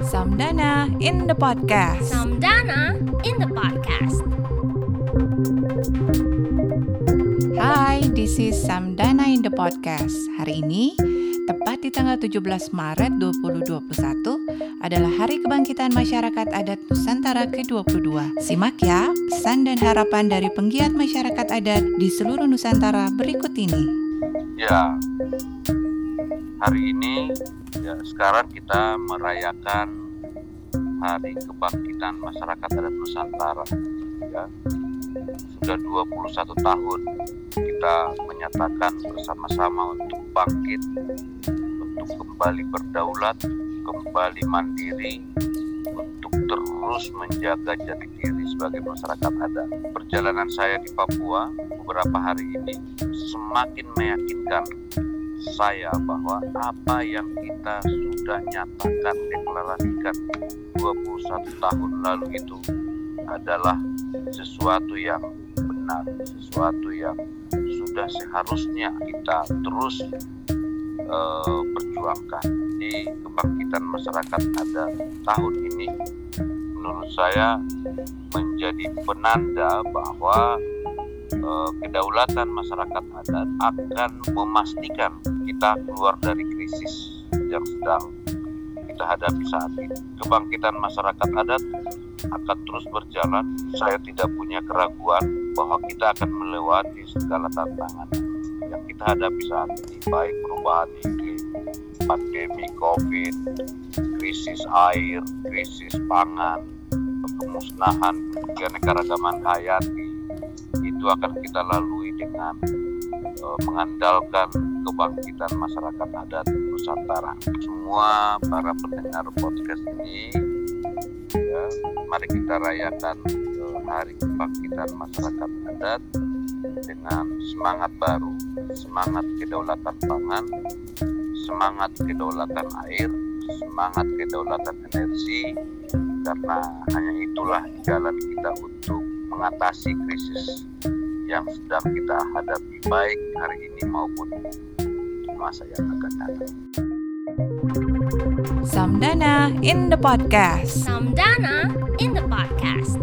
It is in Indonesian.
Samdana in the podcast. Samdana in the podcast. Hai, this is Samdana in the podcast. Hari ini, tepat di tanggal 17 Maret 2021 adalah Hari Kebangkitan Masyarakat Adat Nusantara ke-22. Simak ya pesan dan harapan dari penggiat masyarakat adat di seluruh Nusantara berikut ini. Ya, hari ini ya sekarang kita merayakan Hari Kebangkitan Masyarakat Adat Nusantara. Ya, sudah 21 tahun kita menyatakan bersama-sama untuk bangkit, untuk kembali berdaulat, kembali mandiri, untuk terus menjaga jati diri sebagai masyarakat adat. Perjalanan saya di Papua beberapa hari ini semakin meyakinkan saya bahwa apa yang kita sudah nyatakan deklarasikan 21 tahun lalu itu adalah sesuatu yang benar, sesuatu yang sudah seharusnya kita terus uh, perjuangkan. Di kebangkitan masyarakat ada tahun ini, menurut saya menjadi penanda bahwa uh, kedaulatan masyarakat adat akan memastikan kita keluar dari krisis yang sedang kita hadapi saat ini. Kebangkitan masyarakat adat akan terus berjalan. Saya tidak punya keraguan bahwa kita akan melewati segala tantangan yang kita hadapi saat ini, baik perubahan iklim, pandemi COVID, krisis air, krisis pangan, pemusnahan keanekaragaman hayati. Itu akan kita lalui dengan uh, mengandalkan kebangkitan masyarakat adat Nusantara. Semua para pendengar podcast ini ya, mari kita rayakan uh, hari kebangkitan masyarakat adat dengan semangat baru, semangat kedaulatan pangan, semangat kedaulatan air, semangat kedaulatan energi, karena hanya itulah jalan kita untuk mengatasi krisis yang sedang kita hadapi baik hari ini maupun masa yang akan datang. Samdana in the podcast. Samdana in the podcast.